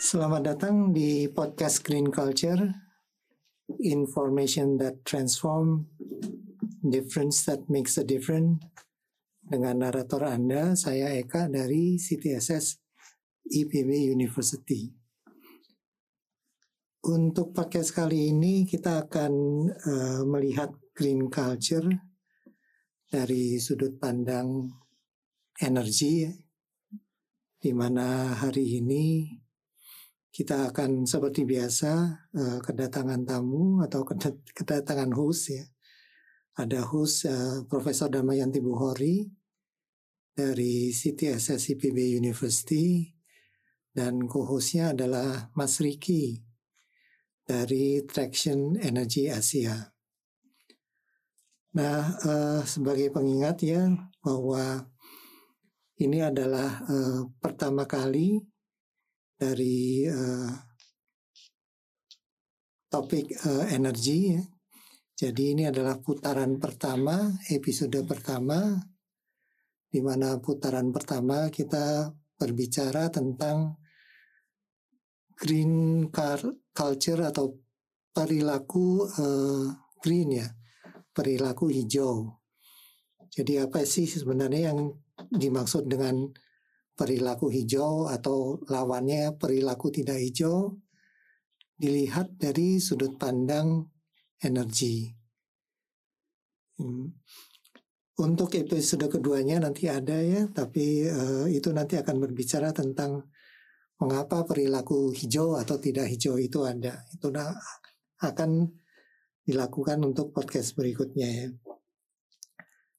Selamat datang di podcast Green Culture, information that transform, difference that makes a difference. Dengan narator Anda, saya Eka dari CTSS IPB University. Untuk podcast kali ini kita akan uh, melihat green culture dari sudut pandang energi, di mana hari ini kita akan seperti biasa uh, kedatangan tamu atau kedatangan host ya. Ada host uh, Profesor Damayanti Buhori dari CTSS IPB University dan co-hostnya adalah Mas Riki dari Traction Energy Asia. Nah, uh, sebagai pengingat ya bahwa ini adalah uh, pertama kali dari uh, topik uh, energi ya. Jadi ini adalah putaran pertama, episode pertama, di mana putaran pertama kita berbicara tentang green culture atau perilaku uh, green ya, perilaku hijau. Jadi apa sih sebenarnya yang dimaksud dengan perilaku hijau atau lawannya perilaku tidak hijau dilihat dari sudut pandang energi. Hmm. Untuk episode keduanya nanti ada ya, tapi uh, itu nanti akan berbicara tentang mengapa perilaku hijau atau tidak hijau itu ada. Itu akan dilakukan untuk podcast berikutnya ya.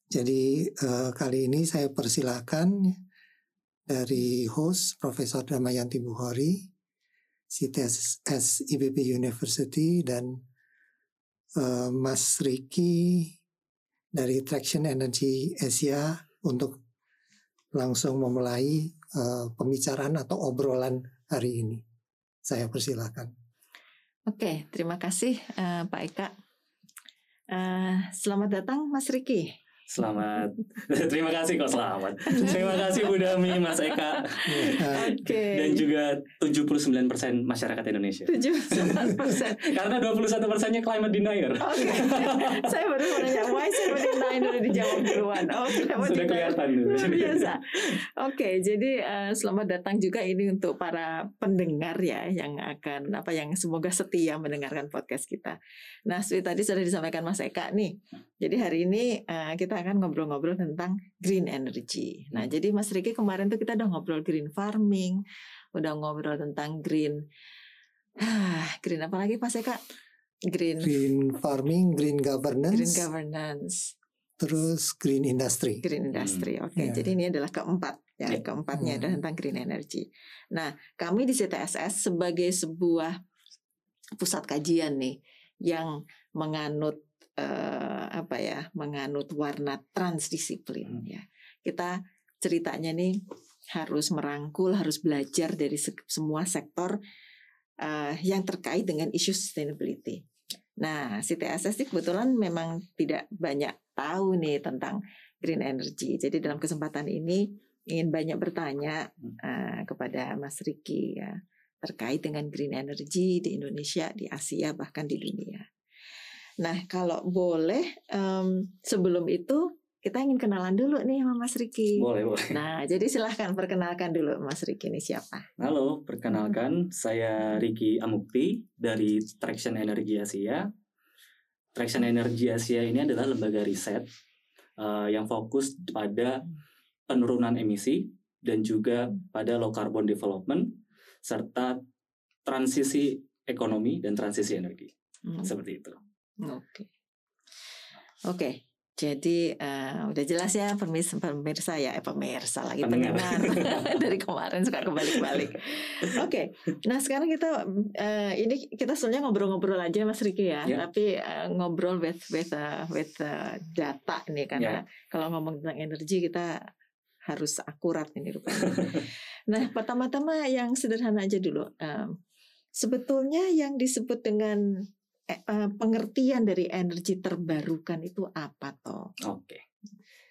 Jadi uh, kali ini saya persilahkan dari host Profesor Damayanti Buhori, CTS IBB University dan uh, Mas Riki dari Traction Energy Asia untuk langsung memulai uh, pembicaraan atau obrolan hari ini. Saya persilahkan. Oke, terima kasih uh, Pak Eka. Uh, selamat datang Mas Riki. Selamat. Terima kasih kok selamat. Terima kasih Bu Dami, Mas Eka. Oke. Okay. Dan juga 79% masyarakat Indonesia. 79%. Karena 21 persennya climate denier. Oke. Okay. saya baru mau nanya, why saya denier udah dijawab duluan. Oh, Sudah kelihatan dulu. Luar biasa. Oke, okay, jadi uh, selamat datang juga ini untuk para pendengar ya yang akan apa yang semoga setia mendengarkan podcast kita. Nah, seperti tadi sudah disampaikan Mas Eka nih. Jadi hari ini uh, kita kita akan ngobrol-ngobrol tentang green energy. Nah, hmm. jadi Mas Riki kemarin tuh kita udah ngobrol green farming, udah ngobrol tentang green green apa lagi Pak Eka? Green green farming, green governance. Green governance. Terus green industry. Green industry. Hmm. Oke, okay. yeah. jadi ini adalah keempat ya. Yeah. Keempatnya hmm. adalah tentang green energy. Nah, kami di CTSS sebagai sebuah pusat kajian nih yang menganut uh, apa ya menganut warna transdisiplin hmm. ya kita ceritanya nih harus merangkul harus belajar dari se semua sektor uh, yang terkait dengan isu sustainability. Nah, CTSS ini kebetulan memang tidak banyak tahu nih tentang green energy. Jadi dalam kesempatan ini ingin banyak bertanya uh, kepada Mas Riki ya terkait dengan green energy di Indonesia, di Asia bahkan di dunia. Nah, kalau boleh um, sebelum itu kita ingin kenalan dulu nih sama Mas Riki. Boleh, boleh. Nah, jadi silahkan perkenalkan dulu Mas Riki ini siapa. Halo, perkenalkan hmm. saya Riki Amukti dari Traction Energy Asia. Traction Energy Asia ini adalah lembaga riset uh, yang fokus pada penurunan emisi dan juga pada low carbon development serta transisi ekonomi dan transisi energi. Hmm. Seperti itu. Oke. Oke. Jadi uh, udah jelas ya pemirsa pemirsa ya eh, pemirsa lagi pendengar dari kemarin suka kebalik-balik. Oke, okay. nah sekarang kita uh, ini kita sebenarnya ngobrol-ngobrol aja Mas Riki ya, yeah. tapi uh, ngobrol with with uh, with uh, data nih karena yeah. kalau ngomong tentang energi kita harus akurat ini rupanya. nah pertama-tama yang sederhana aja dulu, um, sebetulnya yang disebut dengan Eh, eh, pengertian dari energi terbarukan itu apa toh? Oke.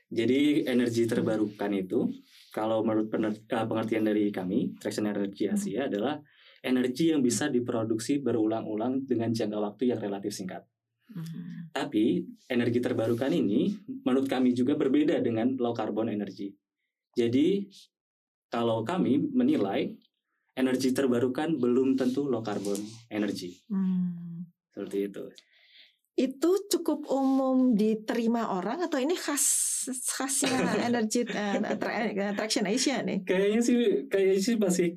Jadi energi terbarukan itu kalau menurut eh, pengertian dari kami, Traction Energy Hmm. Asia adalah energi yang bisa diproduksi berulang-ulang dengan jangka waktu yang relatif singkat. Hmm. Tapi energi terbarukan ini menurut kami juga berbeda dengan low carbon energy. Jadi kalau kami menilai energi terbarukan belum tentu low carbon energy. Hmm. Seperti itu. Itu cukup umum diterima orang atau ini khas khasnya energi eh, tra- traction Asia nih? Kayaknya sih kayaknya sih masih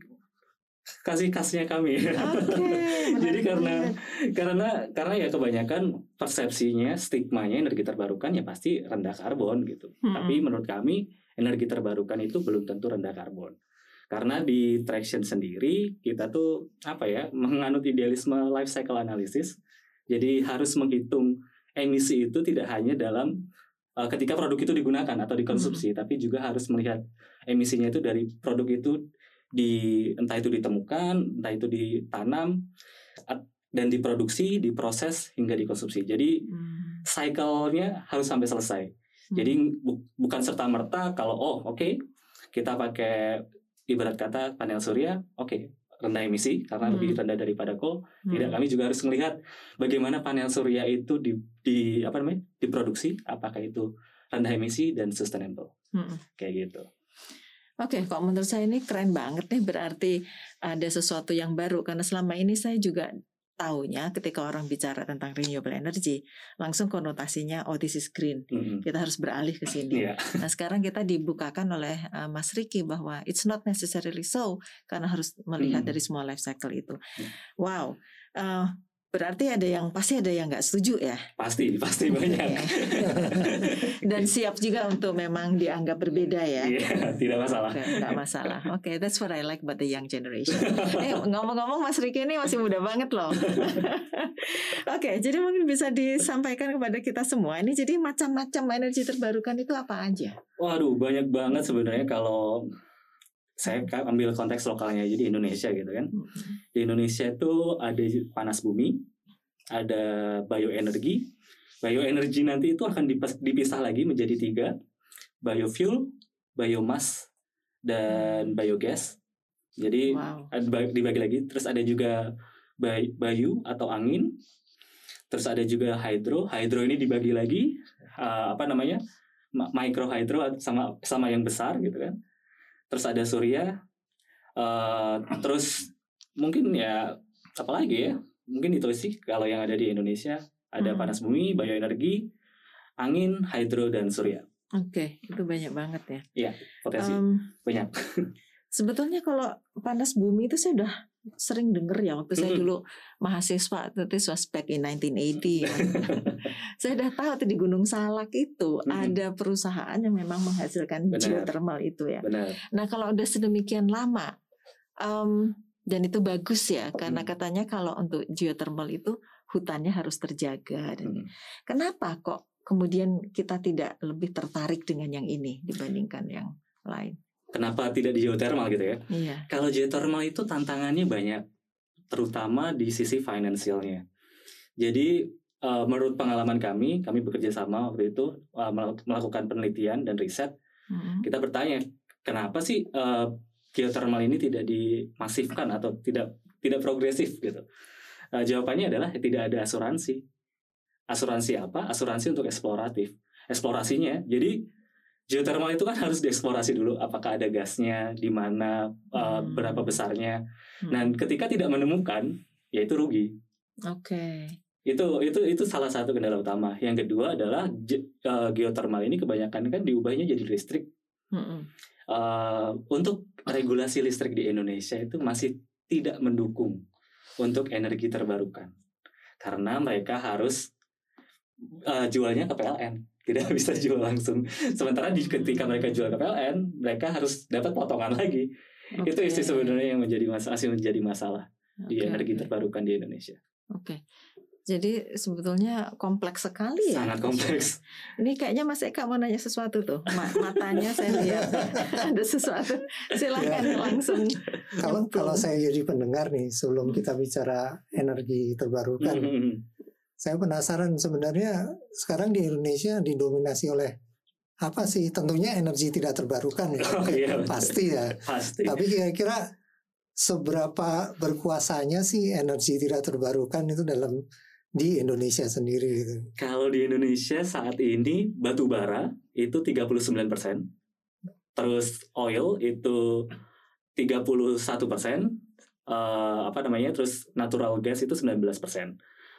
kasih khasnya kami. Oke. Jadi karena karena karena ya kebanyakan persepsinya stigmanya energi terbarukan ya pasti rendah karbon gitu. Hmm. Tapi menurut kami energi terbarukan itu belum tentu rendah karbon. Karena di traction sendiri kita tuh apa ya menganut idealisme life cycle analysis. Jadi harus menghitung emisi itu tidak hanya dalam uh, ketika produk itu digunakan atau dikonsumsi, tapi juga harus melihat emisinya itu dari produk itu di entah itu ditemukan, entah itu ditanam dan diproduksi, diproses hingga dikonsumsi. Jadi Hmm. cycle-nya harus sampai selesai. Jadi bu- bukan serta merta kalau oh oke kita pakai ibarat kata panel surya, oke rendah emisi karena Hmm. lebih rendah daripada coal. Hmm. Tidak, kami juga harus melihat bagaimana panel surya itu di, di apa namanya diproduksi, apakah itu rendah emisi dan sustainable Hmm. kayak gitu. Oke, kok menurut saya ini keren banget nih berarti ada sesuatu yang baru karena selama ini saya juga taunya ketika orang bicara tentang renewable energy langsung konotasinya oh this is green Mm-mm. kita harus beralih ke sini. Iya, Nah sekarang kita dibukakan oleh uh, Mas Riki bahwa it's not necessarily so karena harus melihat Hmm. dari semua life cycle itu. Hmm. Wow, Uh, berarti ada yang pasti ada yang nggak setuju ya. pasti pasti banyak. Dan siap juga untuk memang dianggap berbeda ya. Iya, tidak masalah. Nggak masalah. Oke, that's what I like about the young generation. eh, ngomong-ngomong Mas Riki ini masih muda banget loh. Oke, jadi mungkin bisa disampaikan kepada kita semua. Ini jadi macam-macam energi terbarukan itu apa aja? Waduh, banyak banget sebenarnya kalau saya ka- ambil konteks lokalnya aja di Indonesia gitu kan. Di Indonesia itu ada panas bumi, ada bioenergi. Bioenergi nanti itu akan dipisah lagi menjadi tiga, biofuel, biomass, dan biogas. Jadi Wow. dibagi lagi. Terus ada juga bay- bayu atau angin. Terus ada juga hydro. Hydro ini dibagi lagi uh, apa namanya ma- micro hydro sama sama yang besar gitu kan. Terus ada surya. Uh, terus mungkin ya apa lagi ya? Mungkin itu sih kalau yang ada di Indonesia ada Hmm. panas bumi, bioenergi, angin, hydro dan surya. Oke, itu banyak banget ya. Potensi Em, banyak. sebetulnya kalau panas bumi itu saya udah sering denger ya waktu saya dulu mahasiswa this was back in 1980 ya. saya udah tahu tuh di Gunung Salak itu Mm-mm. ada perusahaan yang memang menghasilkan Benar. geothermal itu ya. Benar. Nah kalau udah sedemikian lama em, dan itu bagus ya karena Mm. katanya kalau untuk geothermal itu hutannya harus terjaga. Dan Mm. kenapa kok kemudian kita tidak lebih tertarik dengan yang ini dibandingkan yang lain? Kenapa tidak di geothermal gitu ya? Iya. Kalau geothermal itu tantangannya banyak, terutama di sisi finansialnya. Jadi eh, menurut pengalaman kami, kami bekerja sama waktu itu melak- melakukan penelitian dan riset. Mm-mm. Kita bertanya, kenapa sih eh, geothermal ini tidak dimasifkan atau tidak tidak progresif gitu? Eh, jawabannya adalah tidak ada asuransi. Asuransi apa? Asuransi untuk eksploratif. Eksplorasinya, jadi geothermal itu kan harus dieksplorasi dulu. Apakah ada gasnya, di mana, Hmm. berapa besarnya. Hmm. Nah, ketika tidak menemukan, ya itu rugi. Oke. Itu itu itu salah satu kendala utama. Yang kedua adalah ge- eh, geothermal ini kebanyakan kan diubahnya jadi listrik. Mm-mm. Eh, untuk regulasi listrik di Indonesia itu masih tidak mendukung untuk energi terbarukan karena mereka harus eh, jualnya ke PLN tidak bisa jual langsung sementara di ketika mereka jual ke PLN mereka harus dapat potongan lagi itu Oke. sih sebenarnya yang menjadi masalah masih menjadi masalah di Oke, energi terbarukan di Indonesia Oke. Jadi sebetulnya kompleks sekali ya. sangat kompleks Ini kayaknya Mas Eka mau nanya sesuatu tuh. Ma- matanya saya lihat ada sesuatu. Silakan Ya. langsung. Kalau kalau saya jadi pendengar nih sebelum kita bicara energi terbarukan, Hmm, saya penasaran sebenarnya sekarang di Indonesia didominasi oleh apa sih tentunya energi tidak terbarukan ya Oh, iya, pasti ya Pasti. tapi kira-kira seberapa berkuasanya sih energi tidak terbarukan itu dalam di Indonesia sendiri gitu. Kalau di Indonesia saat ini batu bara itu 39%. Terus oil itu 31%. eh apa namanya? Terus natural gas itu 19%.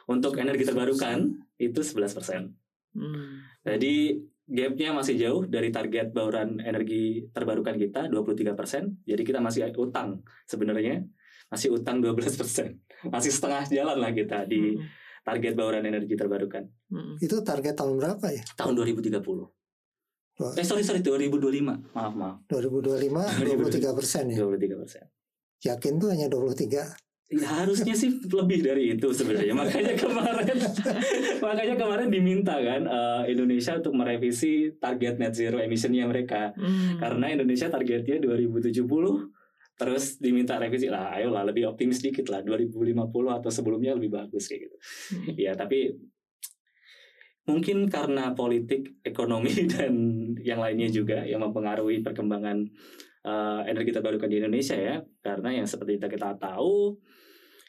Untuk energi terbarukan itu 11%. Hmm. Jadi gapnya masih jauh dari target bauran energi terbarukan kita 23%. Jadi kita masih utang sebenarnya masih utang 12%. Masih setengah jalan lah kita di Hmm. target bauran energi terbarukan Hmm. Itu target tahun berapa ya? tahun 2030. Wah. Eh sorry sorry 2025. Maaf maaf. 2025 23 persen ya. 23%. Yakin tuh hanya 23. Ya, harusnya sih lebih dari itu sebenarnya. Makanya kemarin makanya kemarin diminta kan eh, Indonesia untuk merevisi target net zero emissionnya mereka. Hmm. Karena Indonesia targetnya 2070 terus diminta revisi lah ayolah lebih optimis dikit lah 2050 atau sebelumnya lebih bagus kayak gitu Hmm. ya tapi mungkin karena politik ekonomi dan yang lainnya juga yang mempengaruhi perkembangan eh, energi terbarukan di Indonesia ya karena yang seperti kita, kita tahu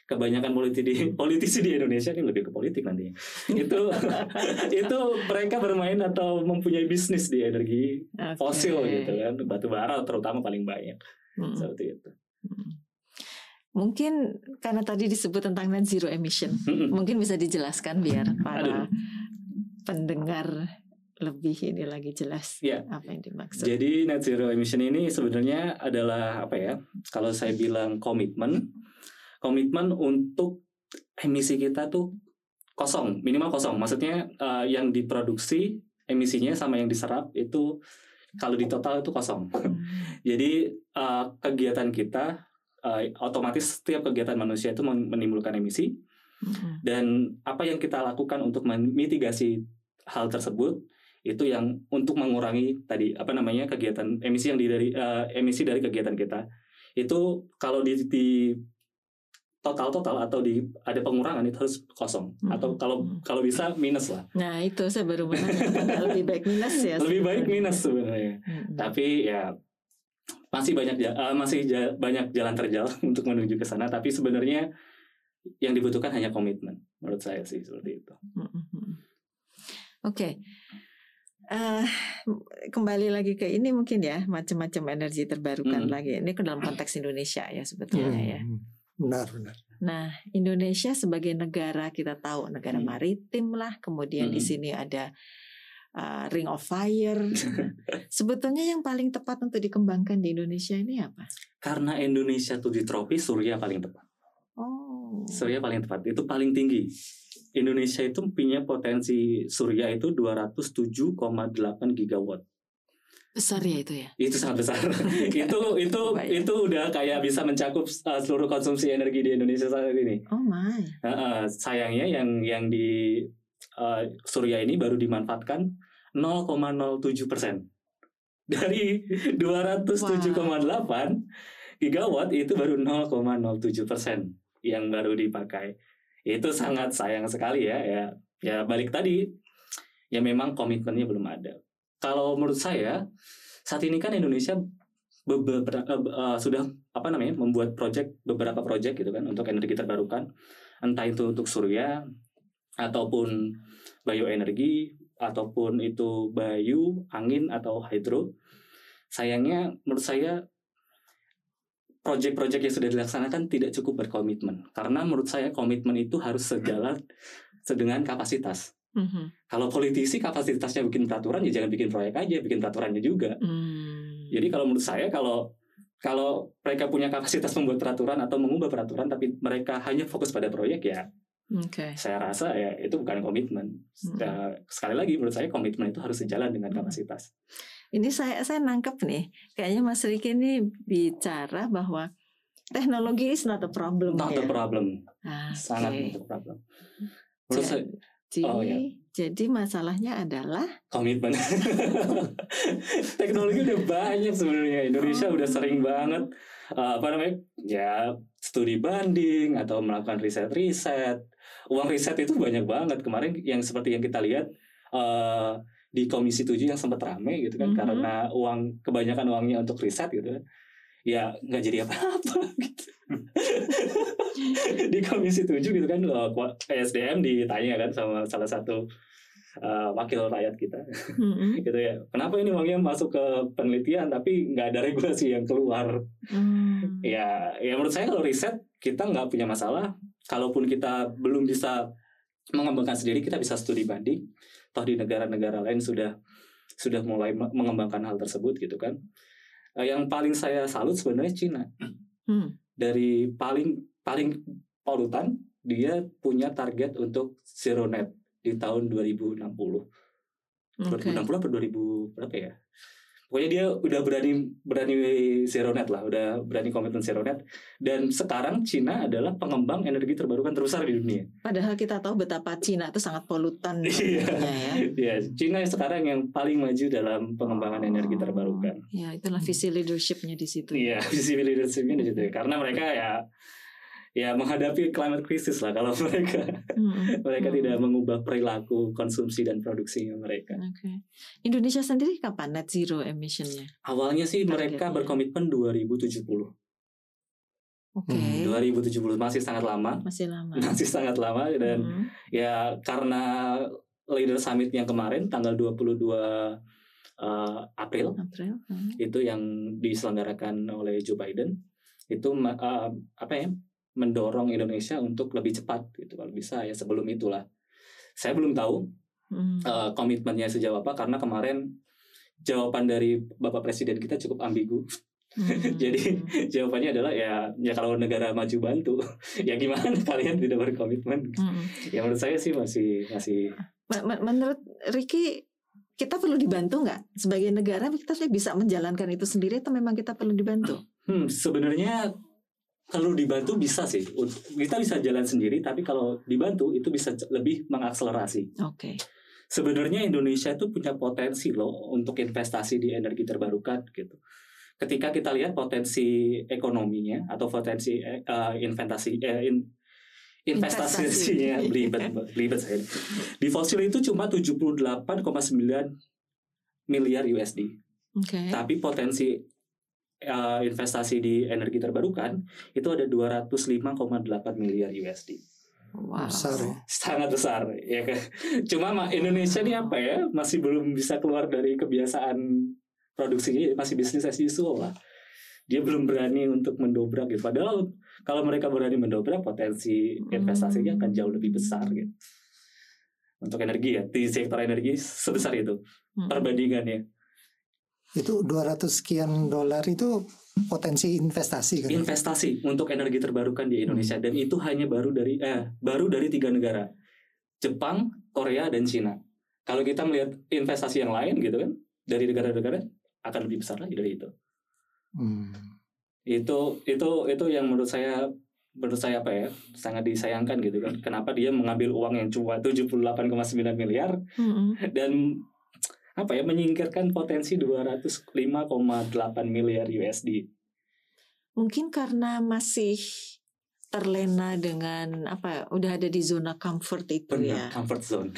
kebanyakan politisi di politisi di Indonesia ini lebih ke politik nanti itu itu mereka bermain atau mempunyai bisnis di energi Oke. fosil gitu kan batu bara terutama paling banyak Hmm. seperti itu Hmm. Mungkin karena tadi disebut tentang net zero emission, Mm-mm. mungkin bisa dijelaskan biar Aduh. para pendengar lebih ini lagi jelas Iya. apa yang dimaksud. jadi net zero emission ini sebenarnya adalah apa ya kalau saya bilang komitmen komitmen untuk emisi kita tuh kosong minimal kosong maksudnya eh, yang diproduksi emisinya sama yang diserap itu kalau di total itu kosong Hmm. Jadi eh, kegiatan kita eh, otomatis setiap kegiatan manusia itu men- menimbulkan emisi Hmm. dan apa yang kita lakukan untuk memitigasi hal tersebut itu yang untuk mengurangi tadi apa namanya kegiatan emisi yang di dari eh, emisi dari kegiatan kita itu kalau di, di total total atau di ada pengurangan itu harus kosong Hmm. atau kalau Hmm. kalau bisa minus lah Nah itu saya baru menanyakan lebih baik minus ya. lebih baik sebenarnya. minus sebenarnya Hmm. tapi ya masih banyak eh, masih ja- banyak jalan terjal untuk menuju ke sana tapi sebenarnya yang dibutuhkan hanya komitmen menurut saya sih seperti itu Mm-mm. Oke, Eh, kembali lagi ke ini mungkin ya macam-macam energi terbarukan Mm. lagi. Ini ke dalam konteks Indonesia ya sebetulnya ya. Hmm, Benar, benar. Nah, Indonesia sebagai negara kita tahu negara Hmm. maritim lah, kemudian di Hmm. sini ada uh, Ring of Fire. Sebetulnya yang paling tepat untuk dikembangkan di Indonesia ini apa? karena Indonesia tuh di tropis surya paling tepat Oh, surya paling tepat itu paling tinggi Indonesia itu punya potensi surya itu 207,8 gigawatt besar ya itu ya. itu sangat besar itu itu Bayang. itu udah kayak bisa mencakup uh, seluruh konsumsi energi di Indonesia saat ini Oh my. Heeh, sayangnya yang yang di uh, Surya ini baru dimanfaatkan 0,07 persen dari 207,8 gigawatt itu baru 0,07 persen yang baru dipakai itu sangat sayang sekali ya ya ya balik tadi ya memang komitmennya belum ada. Kalau menurut saya saat ini kan Indonesia beberapa eh, eh, sudah apa namanya membuat project beberapa project gitu kan untuk energi terbarukan. Entah itu untuk surya ataupun bioenergi ataupun itu bayu angin atau hidro. Sayangnya menurut saya project-project yang sudah dilaksanakan tidak cukup berkomitmen karena menurut saya komitmen itu harus sejalan dengan kapasitas Mhm. kalau politisi kapasitasnya bikin peraturan ya jangan bikin proyek aja bikin peraturannya juga Hmm. jadi kalau menurut saya kalau kalau mereka punya kapasitas membuat peraturan atau mengubah peraturan tapi mereka hanya fokus pada proyek ya Oke. saya rasa ya itu bukan komitmen. Hmm. Ya, sekali lagi menurut saya komitmen itu harus sejalan dengan Hmm. kapasitas. Ini saya saya nangkep nih, kayaknya Mas Riki ini bicara bahwa teknologi is not a problem Not ya. a problem, Ah, sangat oke. not a problem. Menurut saya Jadi, Oh, ya. jadi masalahnya adalah komitmen. Teknologi udah banyak sebenarnya. Indonesia Oh. udah sering banget uh, apa namanya ya studi banding atau melakukan riset-riset. Uang riset itu banyak banget. Kemarin yang seperti yang kita lihat uh, di Komisi 7 yang sempat rame gitu kan Mhm. karena uang kebanyakan uangnya untuk riset gitu kan. Ya nggak jadi apa-apa gitu. di Komisi 7 gitu kan eh, SDM ditanya kan sama salah satu eh, wakil rakyat kita Mm-mm. gitu ya. Kenapa ini uangnya masuk ke penelitian tapi nggak ada regulasi yang keluar? Hmm. Ya, ya menurut saya kalau riset kita nggak punya masalah. Kalaupun kita belum bisa mengembangkan sendiri, kita bisa studi banding. Toh di negara-negara lain sudah sudah mulai me- mengembangkan hal tersebut gitu kan. Eh, Yang paling saya salut sebenarnya Cina. Hmm. Dari paling paling polutan dia punya target untuk zero net di tahun 2060. Oke. 2060 apa 2000 berapa ya? Pokoknya dia udah berani berani zero net lah, udah berani komitmen zero net. Dan sekarang Cina adalah pengembang energi terbarukan terbesar di dunia. Padahal kita tahu betapa Cina itu sangat polutan Iya. ya. Ya, Cina sekarang yang paling maju dalam pengembangan energi terbarukan. Ya, itulah visi leadershipnya di situ. Iya, visi leadershipnya di situ. ya. Karena mereka ya ya menghadapi climate crisis lah kalau mereka Mm-mm. mereka Hmm. tidak mengubah perilaku konsumsi dan produksinya mereka. Oke. Indonesia sendiri kapan net zero emissionnya? Awalnya sih mereka Targetnya. berkomitmen 2070. Oke. Hmm, 2070 masih sangat lama. Masih lama. Masih sangat lama dan Mm. ya karena leader summit yang kemarin tanggal 22 eh, April April. Mm. itu yang diselenggarakan oleh Joe Biden itu eh, apa ya mendorong Indonesia untuk lebih cepat gitu kalau bisa ya sebelum itulah. Saya belum tahu Mm. eh, komitmennya sejauh apa karena kemarin jawaban dari Bapak Presiden kita cukup ambigu. Mm. Jadi jawabannya adalah ya ya kalau negara maju bantu ya gimana kalian tidak berkomitmen? Mm. Ya menurut saya sih masih masih Men- men- menurut Ricky kita perlu dibantu nggak sebagai negara kita bisa menjalankan itu sendiri atau memang kita perlu dibantu? hmm, sebenarnya kalau dibantu bisa sih kita bisa jalan sendiri tapi kalau dibantu itu bisa lebih mengakselerasi. Oke. Sebenarnya Indonesia itu punya potensi loh untuk investasi di energi terbarukan gitu. Ketika kita lihat potensi ekonominya atau potensi eh, eh, investasi eh, in- investasinya Investasi. belibet belibet saya. Di fosil itu cuma 78,9 miliar USD. Oke. Tapi potensi uh, investasi di energi terbarukan itu ada 205,8 miliar USD. Wow. besar ya. Sangat besar ya kan. Cuma ma- Indonesia ini apa ya masih belum bisa keluar dari kebiasaan produksinya masih bisnis as usual lah. Dia belum berani untuk mendobrak gitu. Padahal kalau mereka berani mendobrak potensi investasinya akan jauh lebih besar gitu. Untuk energi ya di sektor energi sebesar itu Mm. perbandingannya. Itu 200 sekian dolar itu potensi investasi kan. investasi untuk energi terbarukan di Indonesia dan itu hanya baru dari eh baru dari tiga negara Jepang, Korea dan Cina. Kalau kita melihat investasi yang lain gitu kan dari negara-negara akan lebih besar lagi dari itu. Hmm. Itu itu itu yang menurut saya menurut saya apa ya sangat disayangkan gitu kan. Kenapa dia mengambil uang yang cuma 78,9 miliar Mm-mm. dan apa ya menyingkirkan potensi 205,8 miliar USD. Mungkin karena masih terlena dengan apa udah ada di zona comfort itu Benar, ya. comfort zone.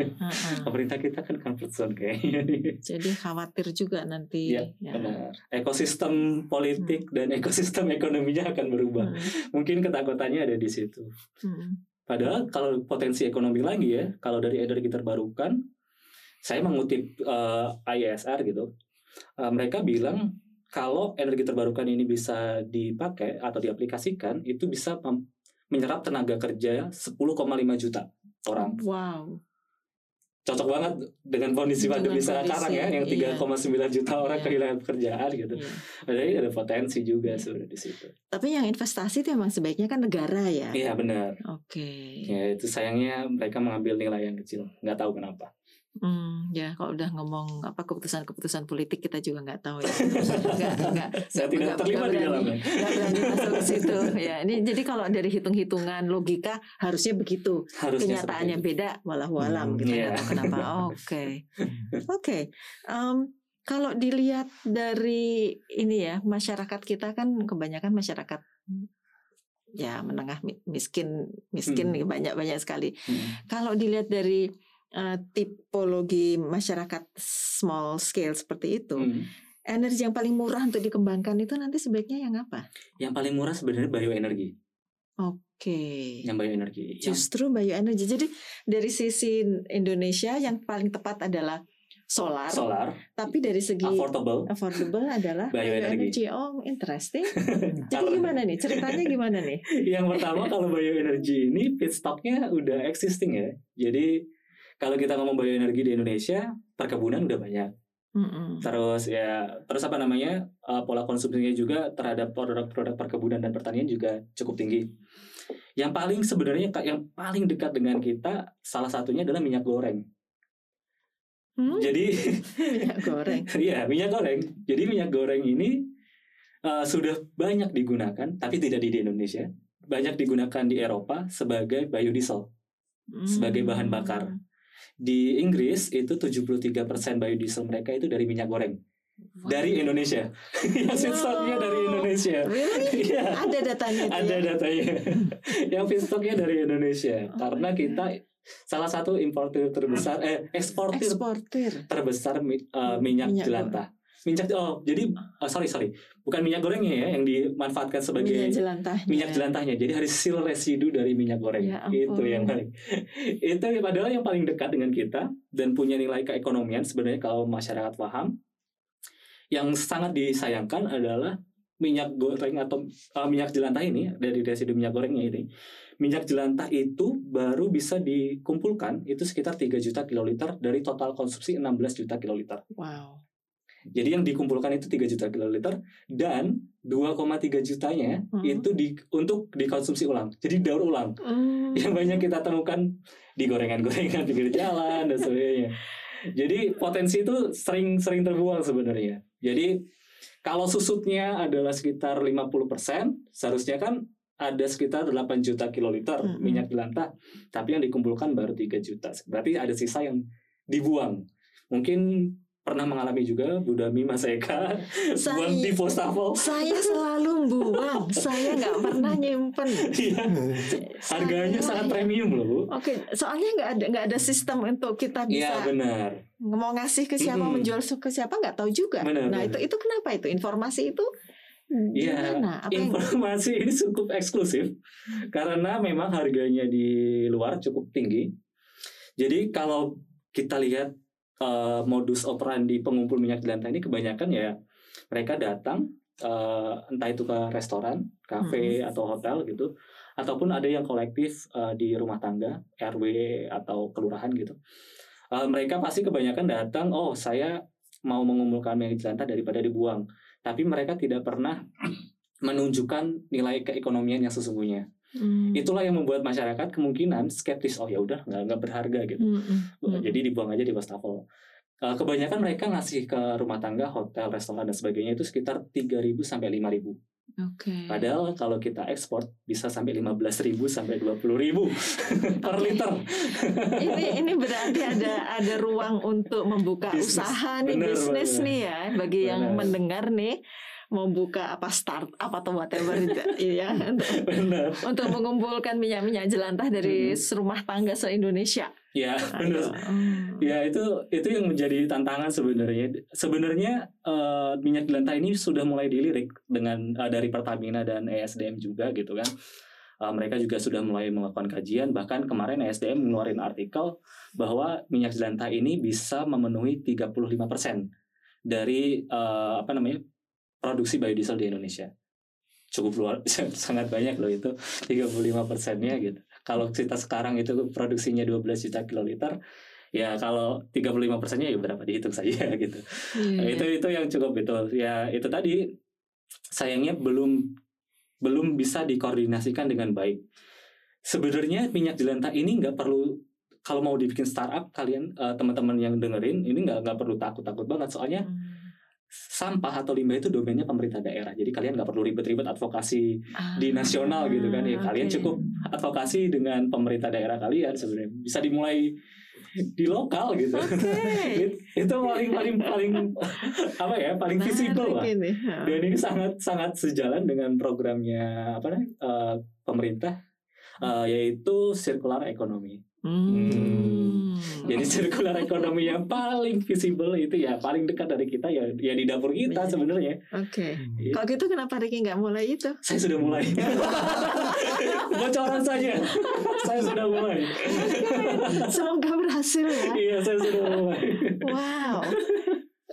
Pemerintah kita kan comfort zone kayaknya. Jadi khawatir juga nanti. Iya, ya. Benar. Ekosistem politik dan ekosistem ekonominya akan berubah. Hmm. Mungkin ketakutannya ada di situ. Hmm. Padahal kalau potensi ekonomi lagi ya, kalau dari energi terbarukan, saya mengutip eh, IESR gitu, eh, mereka bilang kalau energi terbarukan ini bisa dipakai atau diaplikasikan, itu bisa menyerap tenaga kerja 10,5 juta orang. Wow. Cocok banget dengan kondisi pandemi sekarang ya, yang iya. 3,9 juta orang Iya. kehilangan pekerjaan gitu. Iya. Jadi ada potensi juga sebenarnya di situ. Tapi yang investasi itu memang sebaiknya kan negara ya. Iya benar. Oke. Ya itu sayangnya mereka mengambil nilai yang kecil. Nggak tahu kenapa. Hmm, ya kalau udah ngomong apa keputusan-keputusan politik kita juga nggak tahu ya. Nggak nggak Saya tidak nggak- terlibat di berani- dalamnya. nggak berani masuk ke situ. Ya, ini jadi kalau dari hitung-hitungan logika harusnya begitu. Harusnya Kenyataannya beda, walau alam Hmm, kita nggak iya. tahu kenapa. Oke, oke. Em, kalau dilihat dari ini ya masyarakat kita kan kebanyakan masyarakat ya menengah mi- miskin miskin Hmm. banyak banyak sekali. Hmm. Kalau dilihat dari uh, tipologi masyarakat small scale seperti itu, Hmm. energi yang paling murah untuk dikembangkan itu nanti sebaiknya yang apa? Yang paling murah sebenarnya bioenergi. Oke. Yang bioenergi. Yang, Justru bioenergi. Jadi dari sisi Indonesia yang paling tepat adalah solar, solar, tapi dari segi affordable. affordable adalah Bioenergi. Oh, interesting. Jadi gimana nih? Ceritanya gimana nih? yang pertama kalau bioenergi ini feedstocknya udah existing ya. Jadi kalau kita ngomong bioenergi di Indonesia, perkebunan udah banyak. Mm-mm. Terus ya, terus apa namanya uh, pola konsumsinya juga terhadap produk-produk perkebunan dan pertanian juga cukup tinggi. Yang paling sebenarnya yang paling dekat dengan kita salah satunya adalah minyak goreng. Hmm? Jadi Minyak goreng. Iya, minyak goreng. Jadi minyak goreng ini uh, sudah banyak digunakan, tapi tidak di di Indonesia. Banyak digunakan di Eropa sebagai biodiesel, sebagai bahan bakar. Di Inggris itu 73% biodiesel mereka itu dari minyak goreng. Wow. Dari Indonesia. Yang feedstocknya dari Indonesia. Really? Ada datanya ada ya? datanya. Yang feedstocknya dari Indonesia. Oh Karena kita salah satu importir terbesar, eh eksportir eksportir. terbesar mi- uh, minyak, Minyak jelantah. Minyak oh jadi oh, sorry sorry bukan minyak gorengnya ya yang dimanfaatkan sebagai minyak minyak, jelantahnya. jelantahnya. Jadi hasil residu dari minyak goreng Ya itu yang paling itu padahal yang paling dekat dengan kita dan punya nilai keekonomian sebenarnya kalau masyarakat paham. Yang sangat disayangkan adalah minyak goreng atau uh, minyak jelantah ini dari residu minyak gorengnya ini minyak jelantah itu baru bisa dikumpulkan itu sekitar 3 juta kiloliter dari total konsumsi 16 juta kiloliter. Wow. Jadi yang dikumpulkan itu 3 juta kiloliter dan 2,3 jutanya Hmm. itu di, untuk dikonsumsi ulang. Jadi daur ulang. Hmm. Yang banyak kita temukan di gorengan-gorengan pinggir jalan dan sebagainya. Jadi potensi itu sering-sering terbuang sebenarnya. Jadi kalau susutnya adalah sekitar 50%, seharusnya kan ada sekitar 8 juta kiloliter Mm-mm. minyak jelantah, tapi yang dikumpulkan baru 3 juta. Berarti ada sisa yang dibuang. Mungkin pernah mengalami juga Bu Dami Mas Eka Saya- buang di postafel. Saya selalu buang. Saya nggak pernah nyimpen. Iya, harganya Saya- sangat premium loh, Bu. Oke, soalnya nggak ada nggak ada sistem untuk kita Iya, bisa benar. mau ngasih ke siapa, Mm-mm. menjual ke siapa nggak tahu juga. Benar, nah benar. itu itu kenapa itu informasi itu Iya? Apa yang Informasi ini cukup eksklusif karena memang harganya di luar cukup tinggi. Jadi kalau kita lihat eh, modus operandi pengumpul minyak jelantah ini kebanyakan ya mereka datang eh, entah itu ke restoran, kafe atau hotel gitu, ataupun ada yang kolektif eh, di rumah tangga, RW atau kelurahan gitu. Eh, mereka pasti kebanyakan datang, oh saya mau mengumpulkan minyak jelantah daripada dibuang tapi mereka tidak pernah menunjukkan nilai keekonomian yang sesungguhnya. Hmm. Itulah yang membuat masyarakat kemungkinan skeptis. Oh ya udah nggak nggak berharga gitu. Hmm, hmm, hmm. Jadi dibuang aja di wastafel. Eh, kebanyakan mereka ngasih ke rumah tangga, hotel, restoran dan sebagainya itu sekitar 3.000 sampai 5.000. Oke. Padahal kalau kita ekspor bisa sampai 15.000 sampai 20.000 per liter. ini ini berarti ada ada ruang untuk membuka Bisnis. usaha nih Benar, bisnis benar. nih ya bagi yang Benar. mendengar nih mau buka apa startup atau whatever itu, ya untuk, Benar. untuk mengumpulkan minyak-minyak jelantah dari Mm-mm. rumah tangga se Indonesia. Ya, benar. Hmm. Ya itu itu yang menjadi tantangan sebenarnya. Sebenarnya eh, minyak jelantah ini sudah mulai dilirik dengan eh, dari Pertamina dan ESDM juga gitu kan. Eh, mereka juga sudah mulai melakukan kajian. Bahkan kemarin ESDM mengeluarkan artikel bahwa minyak jelantah ini bisa memenuhi 35% dari eh, apa namanya produksi biodiesel di Indonesia. Cukup luar sangat banyak loh itu 35 persennya gitu. Kalau kita sekarang itu produksinya 12 juta kiloliter, ya kalau 35 persennya ya berapa dihitung saja gitu. Iya, Nah, itu itu yang cukup betul. Ya itu tadi sayangnya belum belum bisa dikoordinasikan dengan baik. Sebenarnya minyak jelantah ini nggak perlu kalau mau dibikin startup kalian eh, teman-teman yang dengerin ini nggak nggak perlu takut-takut banget soalnya Hmm. Sampah atau limbah itu domainnya pemerintah daerah. Jadi kalian nggak perlu ribet-ribet advokasi di nasional gitu kan. Ya, kalian Ah, cukup advokasi dengan pemerintah daerah kalian sebenarnya bisa dimulai di lokal gitu. It- itu paling paling paling apa ya paling visible lah. Dan ini sangat sangat sejalan dengan programnya apa namanya eh, pemerintah eh, yaitu circular economy. Hmm. Jadi circular ekonomi yang paling visible itu ya paling dekat dari kita ya ya di dapur kita sebenarnya. Oke. Hmm. Iya. Kalau gitu kenapa Ricky nggak mulai itu? Saya sudah mulai. Bocoran saja. saya sudah mulai. Semoga berhasil ya. Iya, saya sudah mulai. Wow.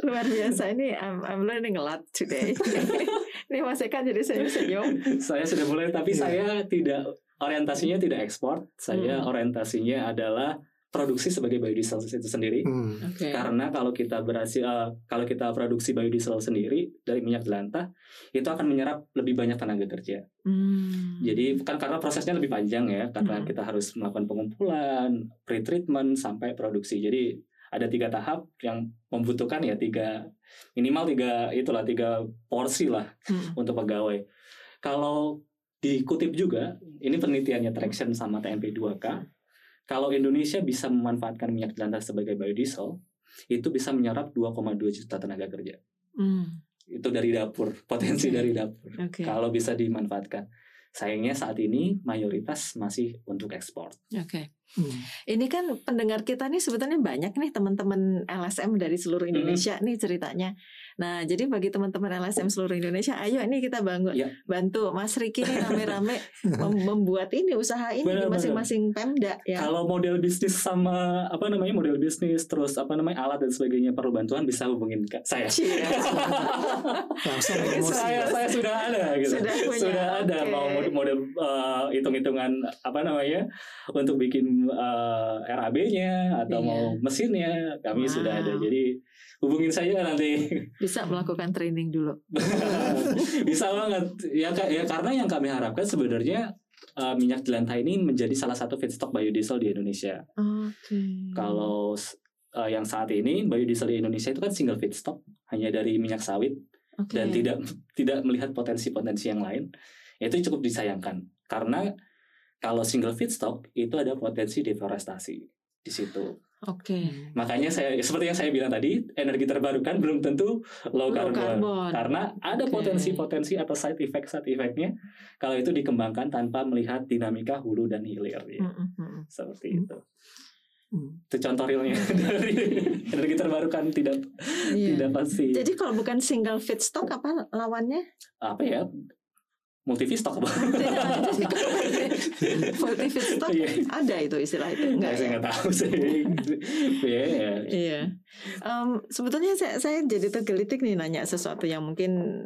Luar biasa ini I'm, I'm learning a lot today. ini Mas Eka jadi senyum-senyum. saya sudah mulai tapi Iya. saya tidak orientasinya tidak ekspor. Saya Hmm. orientasinya adalah produksi sebagai biodiesel itu sendiri. Hmm. Oke. Karena kalau kita berhasil eh, kalau kita produksi biodiesel sendiri dari minyak jelantah itu akan menyerap lebih banyak tenaga kerja. Hmm. Jadi kan karena prosesnya lebih panjang ya, karena Hmm. kita harus melakukan pengumpulan, pre-treatment sampai produksi. Jadi ada tiga tahap yang membutuhkan ya tiga minimal tiga itulah tiga porsi lah Hmm. untuk pegawai. Kalau dikutip juga, ini penelitiannya Traction sama TMP2K, kalau Indonesia bisa memanfaatkan minyak jelantah sebagai biodiesel, itu bisa menyerap 2,2 juta tenaga kerja. Hmm. Itu dari dapur, potensi Oke. dari dapur. Oke. Kalau bisa dimanfaatkan. Sayangnya saat ini mayoritas masih untuk ekspor. Oke. Hmm. Ini kan pendengar kita nih sebetulnya banyak nih teman-teman LSM dari seluruh Hmm. Indonesia nih ceritanya. Nah, jadi bagi teman-teman LSM seluruh Indonesia, ayo ini kita bangun Iya. bantu Mas Riki nih rame-rame mem- membuat ini usaha ini di Benar-benar. masing-masing Pemda ya. Kalau model bisnis sama apa namanya model bisnis terus apa namanya alat dan sebagainya perlu bantuan bisa hubungin ke saya. Langsung Oke, promosi. saya saya sudah ada gitu. Sudah punya, ada oke. mau model, eh, hitung-hitungan apa namanya untuk bikin eh, RAB-nya atau Iya. mau mesinnya kami Wow. sudah ada. Jadi hubungin saya nanti. Bisa melakukan training dulu. bisa banget ya ya karena yang kami harapkan sebenarnya eh, minyak jelantah ini menjadi salah satu feedstock biodiesel di Indonesia. Oke. Kalau eh, yang saat ini biodiesel di Indonesia itu kan single feedstock hanya dari minyak sawit Oke. dan tidak tidak melihat potensi-potensi yang lain. Itu cukup disayangkan karena kalau single feedstock itu ada potensi deforestasi di situ. Oke. Makanya saya seperti yang saya bilang tadi, energi terbarukan belum tentu low, Low carbon. carbon. Karena ada potensi-potensi atau side effect side effectnya kalau itu dikembangkan tanpa melihat dinamika hulu dan hilir ya. Mm, mm, mm. Seperti Hmm. itu. Hmm. Itu contoh realnya dari energi terbarukan tidak Iya. tidak pasti Jadi kalau bukan single feedstock apa lawannya? apa ya multi feedstock apa? Multi feedstock Iya. ada itu istilah itu enggak saya ya? nggak tahu sih. Iya, ya. Iya. Em, sebetulnya saya, saya jadi tergelitik nih nanya sesuatu yang mungkin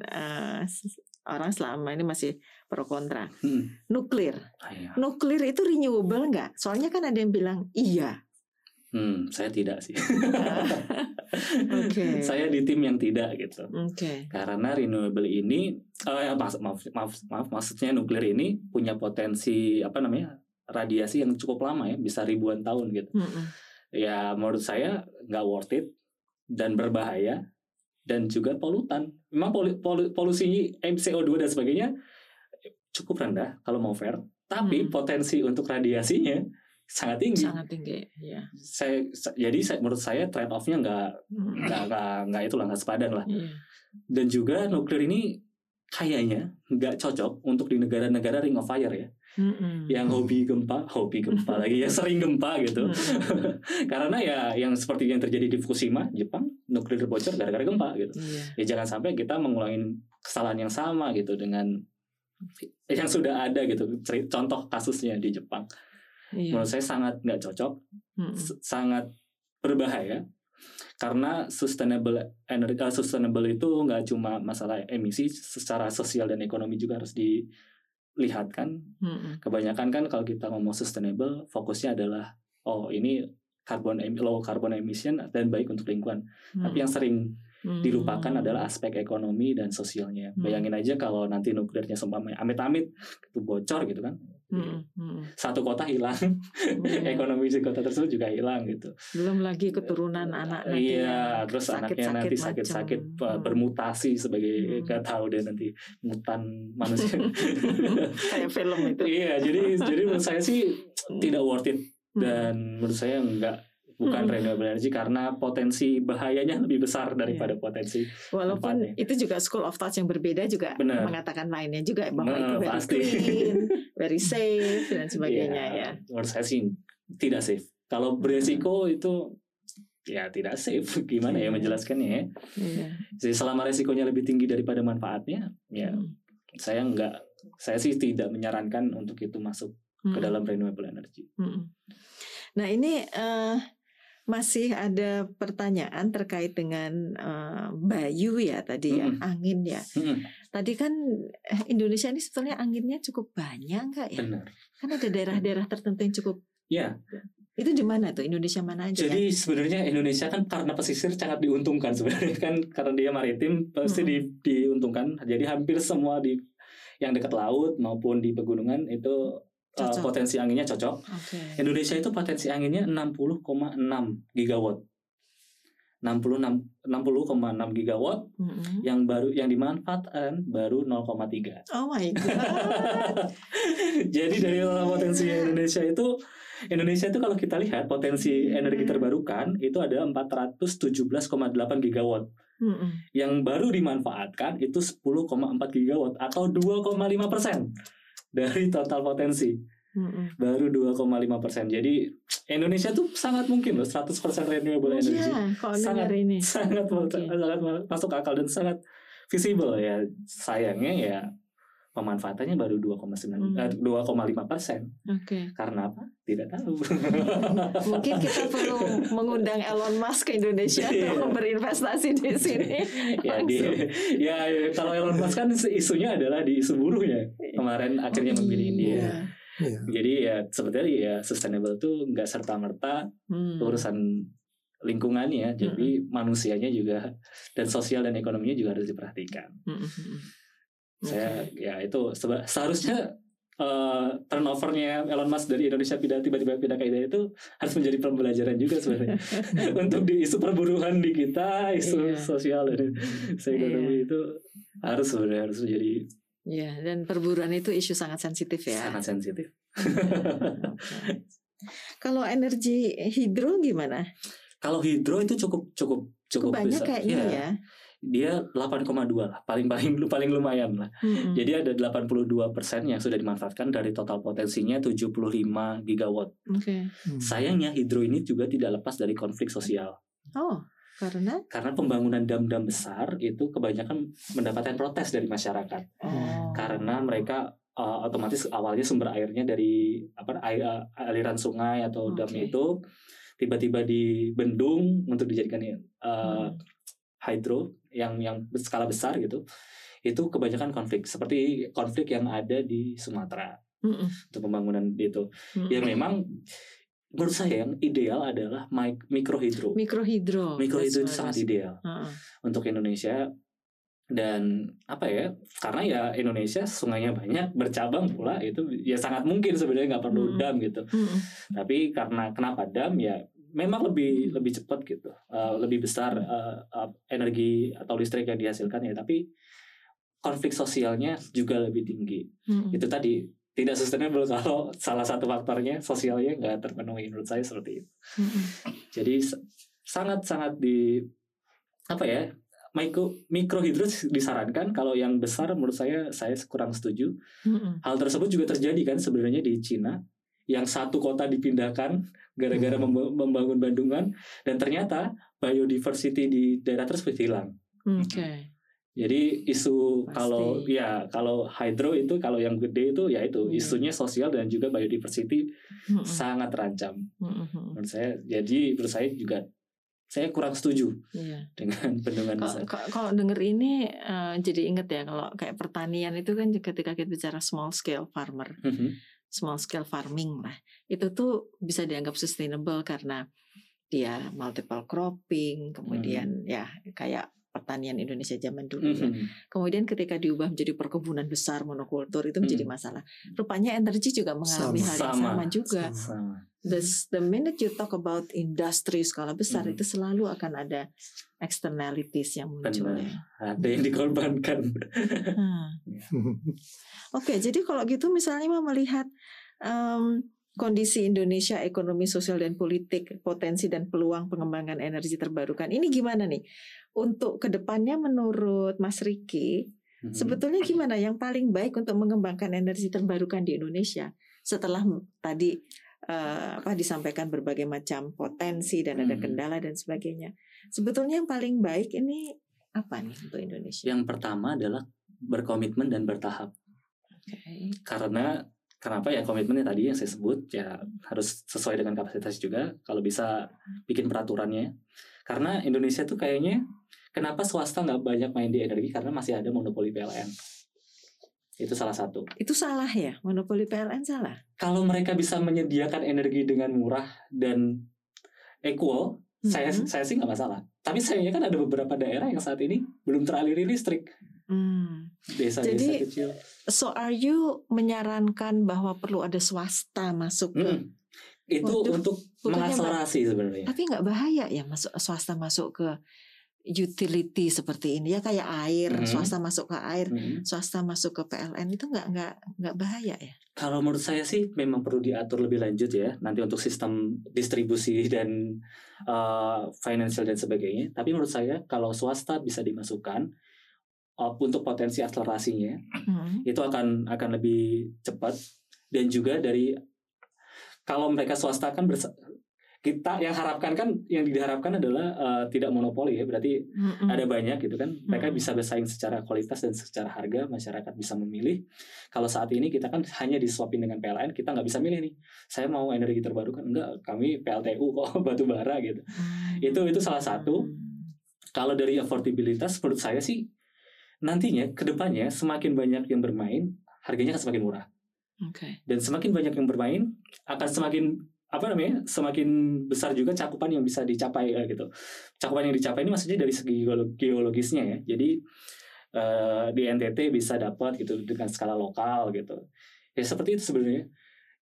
s- orang selama ini masih pro kontra. Hmm. Nuklir. Ah, iya. Nuklir itu renewable nggak? Soalnya kan ada yang bilang iya. Hmm, saya tidak sih. Oke. saya di tim yang tidak gitu. Oke. Karena renewable ini, eh, maaf, maaf, maaf, maaf, maksudnya nuklir ini punya potensi apa namanya radiasi yang cukup lama ya, bisa ribuan tahun gitu. Mm-mm. Ya menurut saya nggak worth it dan berbahaya dan juga polutan. Memang polu, polu- polusi CO2 dan sebagainya cukup rendah kalau mau fair, tapi Hmm. potensi untuk radiasinya sangat tinggi. Sangat tinggi. Iya. Saya, sa- jadi saya, menurut saya trade off-nya nggak nggak nggak nggak itulah nggak sepadan lah. Iya. Dan juga nuklir ini kayaknya nggak cocok untuk di negara-negara ring of fire ya, Mm-mm. yang hobi gempa, hobi gempa lagi ya sering gempa gitu. Mm-mm. Karena ya yang seperti yang terjadi di Fukushima, Jepang, nuklir bocor gara-gara gempa gitu. Iya. Ya jangan sampai kita mengulangi kesalahan yang sama gitu dengan yang sudah ada gitu. Contoh kasusnya di Jepang. Iya. Menurut saya sangat nggak cocok, Mm-mm. s- sangat berbahaya karena sustainable energi eh, sustainable itu nggak cuma masalah emisi secara sosial dan ekonomi juga harus dilihat kan Mm-mm. kebanyakan kan kalau kita ngomong sustainable fokusnya adalah oh ini carbon em- low carbon emission dan baik untuk lingkungan tapi yang sering Mm. dilupakan adalah aspek ekonomi dan sosialnya Hmm. bayangin aja kalau nanti nuklirnya seumpamanya amit-amit itu bocor gitu kan Mm-mm. Mm-mm. satu kota hilang Iya. ekonomi di kota tersebut juga hilang gitu Belum lagi keturunan anak nanti iya terus anaknya sakit-sakit nanti sakit-sakit uh, Hmm. bermutasi sebagai Hmm. nggak tahu deh nanti mutan manusia kayak film itu. iya jadi jadi menurut saya sih tidak worth it Hmm. dan menurut saya enggak bukan Hmm. renewable energy karena potensi bahayanya lebih besar daripada potensi Walaupun manfaatnya. itu juga school of thought yang berbeda juga Benar. mengatakan lainnya juga bahwa Nah, itu very pasti. clean, very safe dan sebagainya ya. Iya, menurut saya sih tidak safe. Kalau beresiko itu ya tidak safe. Gimana ya Iya. menjelaskannya ya? Iya. Jadi selama resikonya lebih tinggi daripada manfaatnya, ya Hmm. saya nggak, saya sih tidak menyarankan untuk itu masuk ke Hmm. dalam renewable energy. Mm-mm. Nah ini eh, masih ada pertanyaan terkait dengan eh, Bayu ya tadi ya angin ya. Mm-mm, Tadi kan eh, Indonesia ini sebetulnya anginnya cukup banyak nggak ya? benar. Kan ada daerah-daerah tertentu yang cukup. Ya, Itu di mana tuh Indonesia mana aja? ya? jadi sebenarnya Indonesia kan karena pesisir sangat diuntungkan sebenarnya kan karena dia maritim pasti Mm-mm. di- diuntungkan. Jadi hampir semua di yang dekat laut maupun di pegunungan itu uh, Cocok. potensi anginnya cocok. Oke. Indonesia itu potensi anginnya 60,6 gigawatt. 66 60,6 gigawatt Mm-mm. yang baru yang dimanfaatkan baru 0,3. Oh my god. Jadi dari potensi Indonesia itu Indonesia itu kalau kita lihat potensi energi Hmm. terbarukan itu ada 417,8 gigawatt. Mm-mm. Yang baru dimanfaatkan itu 10,4 gigawatt atau 2,5 persen dari total potensi. Mm-mm. Baru 2,5 persen. Jadi Indonesia tuh sangat mungkin loh 100 persen renewable energy. Iya, Sangat- ini. Sangat Oke. sangat masuk akal dan sangat visible ya. Sayangnya ya pemanfaatannya baru 2,9 Hmm. eh, 2,5 persen. Oke. Karena apa? Tidak tahu. Mungkin kita perlu mengundang Elon Musk ke Indonesia Iya. untuk berinvestasi di sini. ya, di, ya kalau Elon Musk kan isunya adalah di isu buruhnya kemarin akhirnya memilih India. Iya. Iya. Jadi ya sebetulnya ya sustainable tuh nggak serta merta Hmm. urusan lingkungannya, jadi manusianya juga dan sosial dan ekonominya juga harus diperhatikan. Mm, mm, mm. Saya Oke. ya itu seharusnya eh, turnovernya Elon Musk dari Indonesia pindah tiba-tiba pindah ke India itu harus menjadi pembelajaran juga sebenarnya untuk di isu perburuan di kita, isu Iya. sosial dan isu ekonomi itu harus sebenarnya harus menjadi Iya, dan perburuan itu isu sangat sensitif ya. sangat sensitif. Kalau energi hidro gimana? Kalau hidro itu cukup cukup Cukup cukup banyak besar. kayaknya Iya, ya. Dia 8,2 lah, paling paling paling lumayan lah. Mm-mm. Jadi ada 82 persen yang sudah dimanfaatkan dari total potensinya 75 gigawatt. Oke. Hmm. Sayangnya hidro ini juga tidak lepas dari konflik sosial. Oh, karena Karena pembangunan dam-dam besar itu kebanyakan mendapatkan protes dari masyarakat. oh. Karena mereka uh, otomatis awalnya sumber airnya dari apa air, uh, aliran sungai atau dam Oke. itu tiba-tiba dibendung untuk dijadikan uh, Hmm. hydro yang yang berskala besar gitu. Itu kebanyakan konflik seperti konflik yang ada di Sumatera Mm-mm. untuk pembangunan itu. Mm-mm. Ya memang menurut saya yang ideal adalah mikrohidro. mikrohidro. Mikrohidro itu sangat ideal Heeh. untuk Indonesia dan apa ya karena ya Indonesia sungainya banyak bercabang pula itu ya sangat mungkin sebenarnya nggak perlu Hmm. dam gitu Mm-mm. tapi karena kenapa dam ya memang lebih lebih cepat gitu. Eh, lebih besar eh, eh, energi atau listrik yang dihasilkan ya. Tapi konflik sosialnya juga lebih tinggi. Mm-mm. itu tadi tidak sustainable kalau salah satu faktornya sosialnya nggak terpenuhi menurut saya seperti itu. Mm-mm. jadi sangat sangat di apa ya mikro mikrohidro disarankan. Kalau yang besar menurut saya saya kurang setuju. Mm-mm. hal tersebut juga terjadi kan sebenarnya di Cina yang satu kota dipindahkan gara-gara Hmm. memba- membangun bandungan dan ternyata biodiversity di daerah tersebut hilang Oke. jadi isu Pasti. kalau ya kalau hydro itu kalau yang gede itu ya itu Hmm. isunya sosial dan juga biodiversity Mm-mm. sangat terancam Mm-mm. menurut saya jadi menurut saya juga saya kurang setuju Iya. dengan bendungan Kalau- besar. Kalau kalau denger ini eh, jadi inget ya kalau kayak pertanian itu kan ketika kita bicara small scale farmer, Mhm. Small scale farming lah, itu tuh bisa dianggap sustainable karena dia multiple cropping, kemudian Hmm. ya kayak pertanian Indonesia zaman dulu ya. Mhm. Kemudian ketika diubah menjadi perkebunan besar monokultur itu menjadi Hmm. masalah. Rupanya energi juga mengalami Sama. hal yang Sama. sama juga. Sama. The, the minute you talk about industri skala besar Hmm. itu selalu akan ada externalities yang muncul Benar. ya. Ada yang dikorbankan. Hmm. Oke, jadi kalau gitu misalnya mau melihat em, kondisi Indonesia, ekonomi, sosial dan politik, potensi dan peluang pengembangan energi terbarukan ini gimana nih? Untuk ke depannya menurut Mas Riki, Mhm. sebetulnya gimana yang paling baik untuk mengembangkan energi terbarukan di Indonesia setelah tadi uh, apa disampaikan berbagai macam potensi dan ada Hmm. kendala dan sebagainya. Sebetulnya yang paling baik ini apa nih untuk Indonesia? Yang pertama adalah berkomitmen dan bertahap. Oke. Karena kenapa ya komitmennya tadi yang saya sebut ya harus sesuai dengan kapasitas juga. Kalau bisa bikin peraturannya. Karena Indonesia tuh kayaknya kenapa swasta nggak banyak main di energi karena masih ada monopoli PLN. Itu salah satu. Itu salah ya, monopoli PLN salah. Kalau mereka bisa menyediakan energi dengan murah dan equal, saya Mhm. saya sih nggak masalah. Tapi sayangnya kan ada beberapa daerah yang saat ini belum teraliri listrik. Hmm. Desa-desa Jadi, kecil. So are you menyarankan bahwa perlu ada swasta masuk ke Mm-mm. Itu Waduh, untuk mengakselerasi sebenarnya. Tapi nggak bahaya ya masuk swasta masuk ke utility seperti ini ya kayak air, Mhm. swasta masuk ke air, Mm-mm. swasta masuk ke PLN itu nggak nggak nggak bahaya ya? Kalau menurut saya sih memang perlu diatur lebih lanjut ya nanti untuk sistem distribusi dan uh, financial dan sebagainya. Tapi menurut saya kalau swasta bisa dimasukkan uh, untuk potensi akselerasinya Hmm. itu akan akan lebih cepat dan juga dari kalau mereka swasta kan bersa- kita yang harapkan kan yang diharapkan adalah uh, tidak monopoli ya berarti Mm-mm. ada banyak gitu kan mereka Mm-mm. bisa bersaing secara kualitas dan secara harga masyarakat bisa memilih kalau saat ini kita kan hanya disuapin dengan PLN kita nggak bisa milih nih saya mau energi terbarukan enggak kami PLTU kok batu bara gitu Hmm. itu itu salah satu kalau dari affordabilitas menurut saya sih nantinya ke depannya semakin banyak yang bermain harganya akan semakin murah. Oke. dan semakin banyak yang bermain akan semakin apa namanya semakin besar juga cakupan yang bisa dicapai eh, gitu. Cakupan yang dicapai ini maksudnya dari segi geolo- geologisnya ya. Jadi eh, di NTT bisa dapat gitu dengan skala lokal gitu. Ya seperti itu sebenarnya.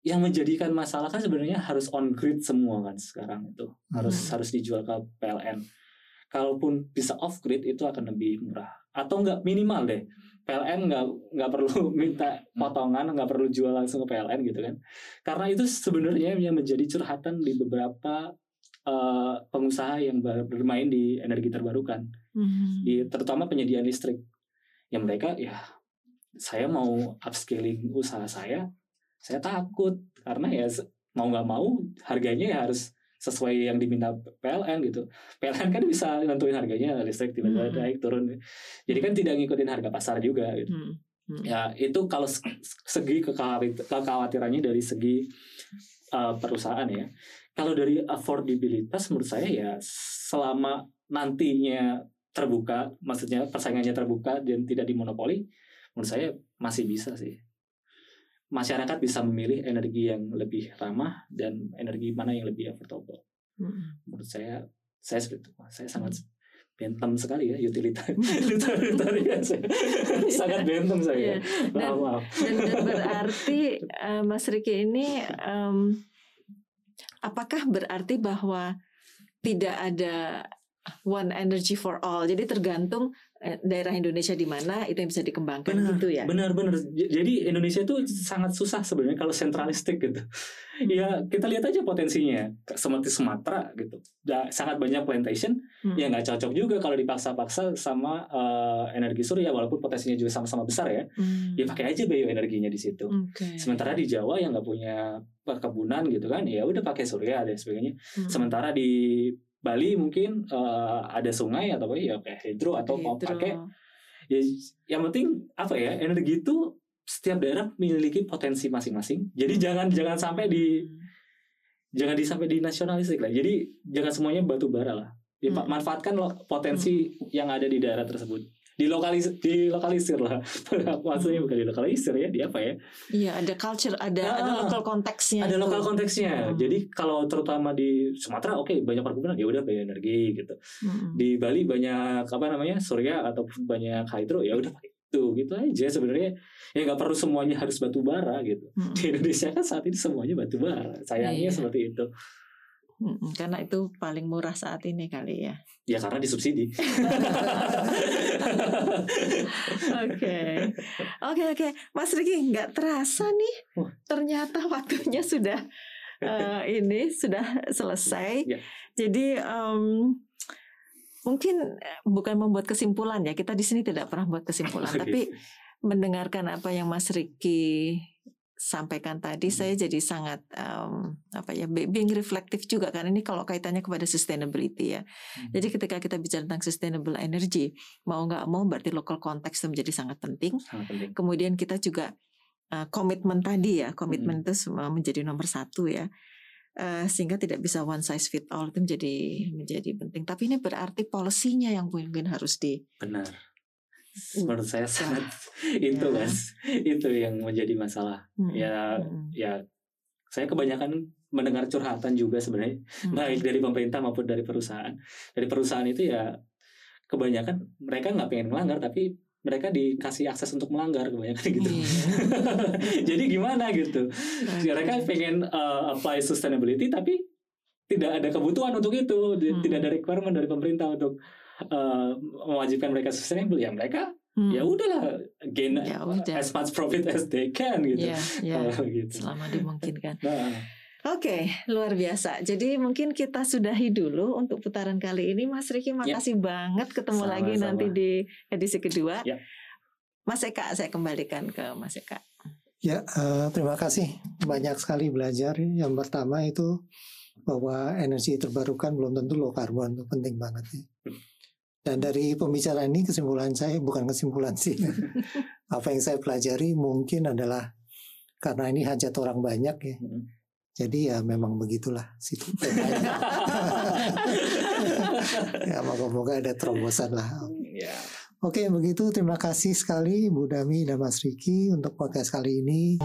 Yang menjadikan masalah kan sebenarnya harus on grid semua kan sekarang itu. Harus Hmm. harus dijual ke PLN kalaupun bisa off grid itu akan lebih murah atau enggak minimal deh PLN nggak nggak perlu minta potongan nggak perlu jual langsung ke PLN gitu kan. Karena itu sebenarnya yang menjadi curhatan di beberapa eh, pengusaha yang ber- bermain di energi terbarukan. Hmm. di terutama penyediaan listrik. Yang mereka ya saya mau upscaling usaha saya saya takut. Karena ya mau nggak mau harganya ya harus sesuai yang diminta PLN gitu PLN kan bisa nentuin harganya listrik tiba-tiba Hmm. naik turun jadi kan tidak ngikutin harga pasar juga gitu Hmm. Hmm. ya itu kalau se- segi kekhawat- kekhawatirannya dari segi uh, perusahaan ya kalau dari affordabilitas menurut saya ya selama nantinya terbuka maksudnya persaingannya terbuka dan tidak dimonopoli menurut saya masih bisa sih masyarakat bisa memilih energi yang lebih ramah dan energi mana yang lebih affordable Hmm. menurut saya saya seperti itu saya sangat bentem sekali ya Hmm. utilitarian saya sangat bentem saya Iya. Dan- maaf maaf Dan, dan berarti eh, Mas Riki ini em, apakah berarti bahwa tidak ada one energy for all? Jadi tergantung daerah Indonesia di mana itu yang bisa dikembangkan Benar, gitu ya? Benar-benar. J- Jadi Indonesia itu sangat susah sebenarnya kalau sentralistik gitu. Ya kita lihat aja potensinya. Seperti Sumatera gitu. Sangat banyak plantation. Hmm. Ya nggak cocok juga kalau dipaksa-paksa sama eh, energi surya walaupun potensinya juga sama-sama besar ya. Hmm. Ya pakai aja bioenerginya di situ. Oke. Sementara di Jawa yang nggak punya perkebunan gitu kan, ya udah pakai surya dan sebagainya. Hmm. Sementara di Bali mungkin eh, ada sungai atau apa ya kayak hidro atau mau Hidro. pakai ya yang penting apa ya energi itu setiap daerah memiliki potensi masing-masing jadi jangan jangan sampai di Hmm. jangan di sampai di nasionalistik lah jadi jangan semuanya batu bara lah Ya, Hmm. manfaatkan lo- potensi yang ada di daerah tersebut dilokalis dilokalisir lah maksudnya bukan dilokalisir ya di apa ya Iya, ada culture, ada ada Ah, lokal konteksnya. ada lokal konteksnya Hmm. jadi kalau terutama di Sumatera oke banyak perkebunan ya udah bioenergi gitu Hmm. di Bali banyak apa namanya surya atau banyak hydro ya udah pakai itu gitu aja sebenarnya ya nggak perlu semuanya harus batu bara gitu Hmm. di Indonesia kan saat ini semuanya batu bara sayangnya Iya. seperti itu Karena itu paling murah saat ini kali ya. ya karena disubsidi. Oke, oke, oke, Mas Riki nggak terasa nih, ternyata waktunya sudah eh, ini sudah selesai. Ya. Jadi em, mungkin eh, bukan membuat kesimpulan ya, kita di sini tidak pernah buat kesimpulan, tapi mendengarkan apa yang Mas Riki sampaikan tadi hmm. saya jadi sangat um, apa ya being reflektif juga karena ini kalau kaitannya kepada sustainability ya. Hmm. Jadi ketika kita bicara tentang sustainable energy mau nggak mau berarti local context itu menjadi sangat penting. Sangat penting. Kemudian kita juga uh, komitmen tadi ya komitmen hmm. itu menjadi nomor satu ya. Uh, sehingga tidak bisa one size fit all itu menjadi menjadi penting. Tapi ini berarti polisinya yang mungkin harus di benar menurut saya sangat itu mas itu yang menjadi masalah hmm. ya hmm. ya saya kebanyakan mendengar curhatan juga sebenarnya hmm. baik dari pemerintah maupun dari perusahaan dari perusahaan itu ya kebanyakan mereka nggak pengen melanggar tapi mereka dikasih akses untuk melanggar kebanyakan gitu yeah. jadi gimana gitu okay. mereka pengen uh, apply sustainability tapi tidak ada kebutuhan untuk itu hmm. tidak ada requirement dari pemerintah untuk uh, mewajibkan mereka sustainable ya mereka hmm. ya udahlah gain ya udah. as much profit as they can gitu. Ya, ya. Uh, gitu. Selama dimungkinkan. Nah. Oke, okay, luar biasa. Jadi mungkin kita sudahi dulu untuk putaran kali ini. Mas Riki, ya. makasih ya. banget ketemu sama, lagi sama. nanti di edisi kedua. Ya. Mas Eka, saya kembalikan ke Mas Eka. Ya, uh, terima kasih. Banyak sekali belajar. Yang pertama itu bahwa energi terbarukan belum tentu low carbon itu penting banget. Ya. Dan dari pembicaraan ini kesimpulan saya bukan kesimpulan sih. Apa yang saya pelajari mungkin adalah karena ini hajat orang banyak ya. Hmm. Jadi ya memang begitulah situ. ya moga-moga ada terobosan lah. Yeah. Oke begitu terima kasih sekali Bu Dami dan Mas Riki untuk podcast kali ini.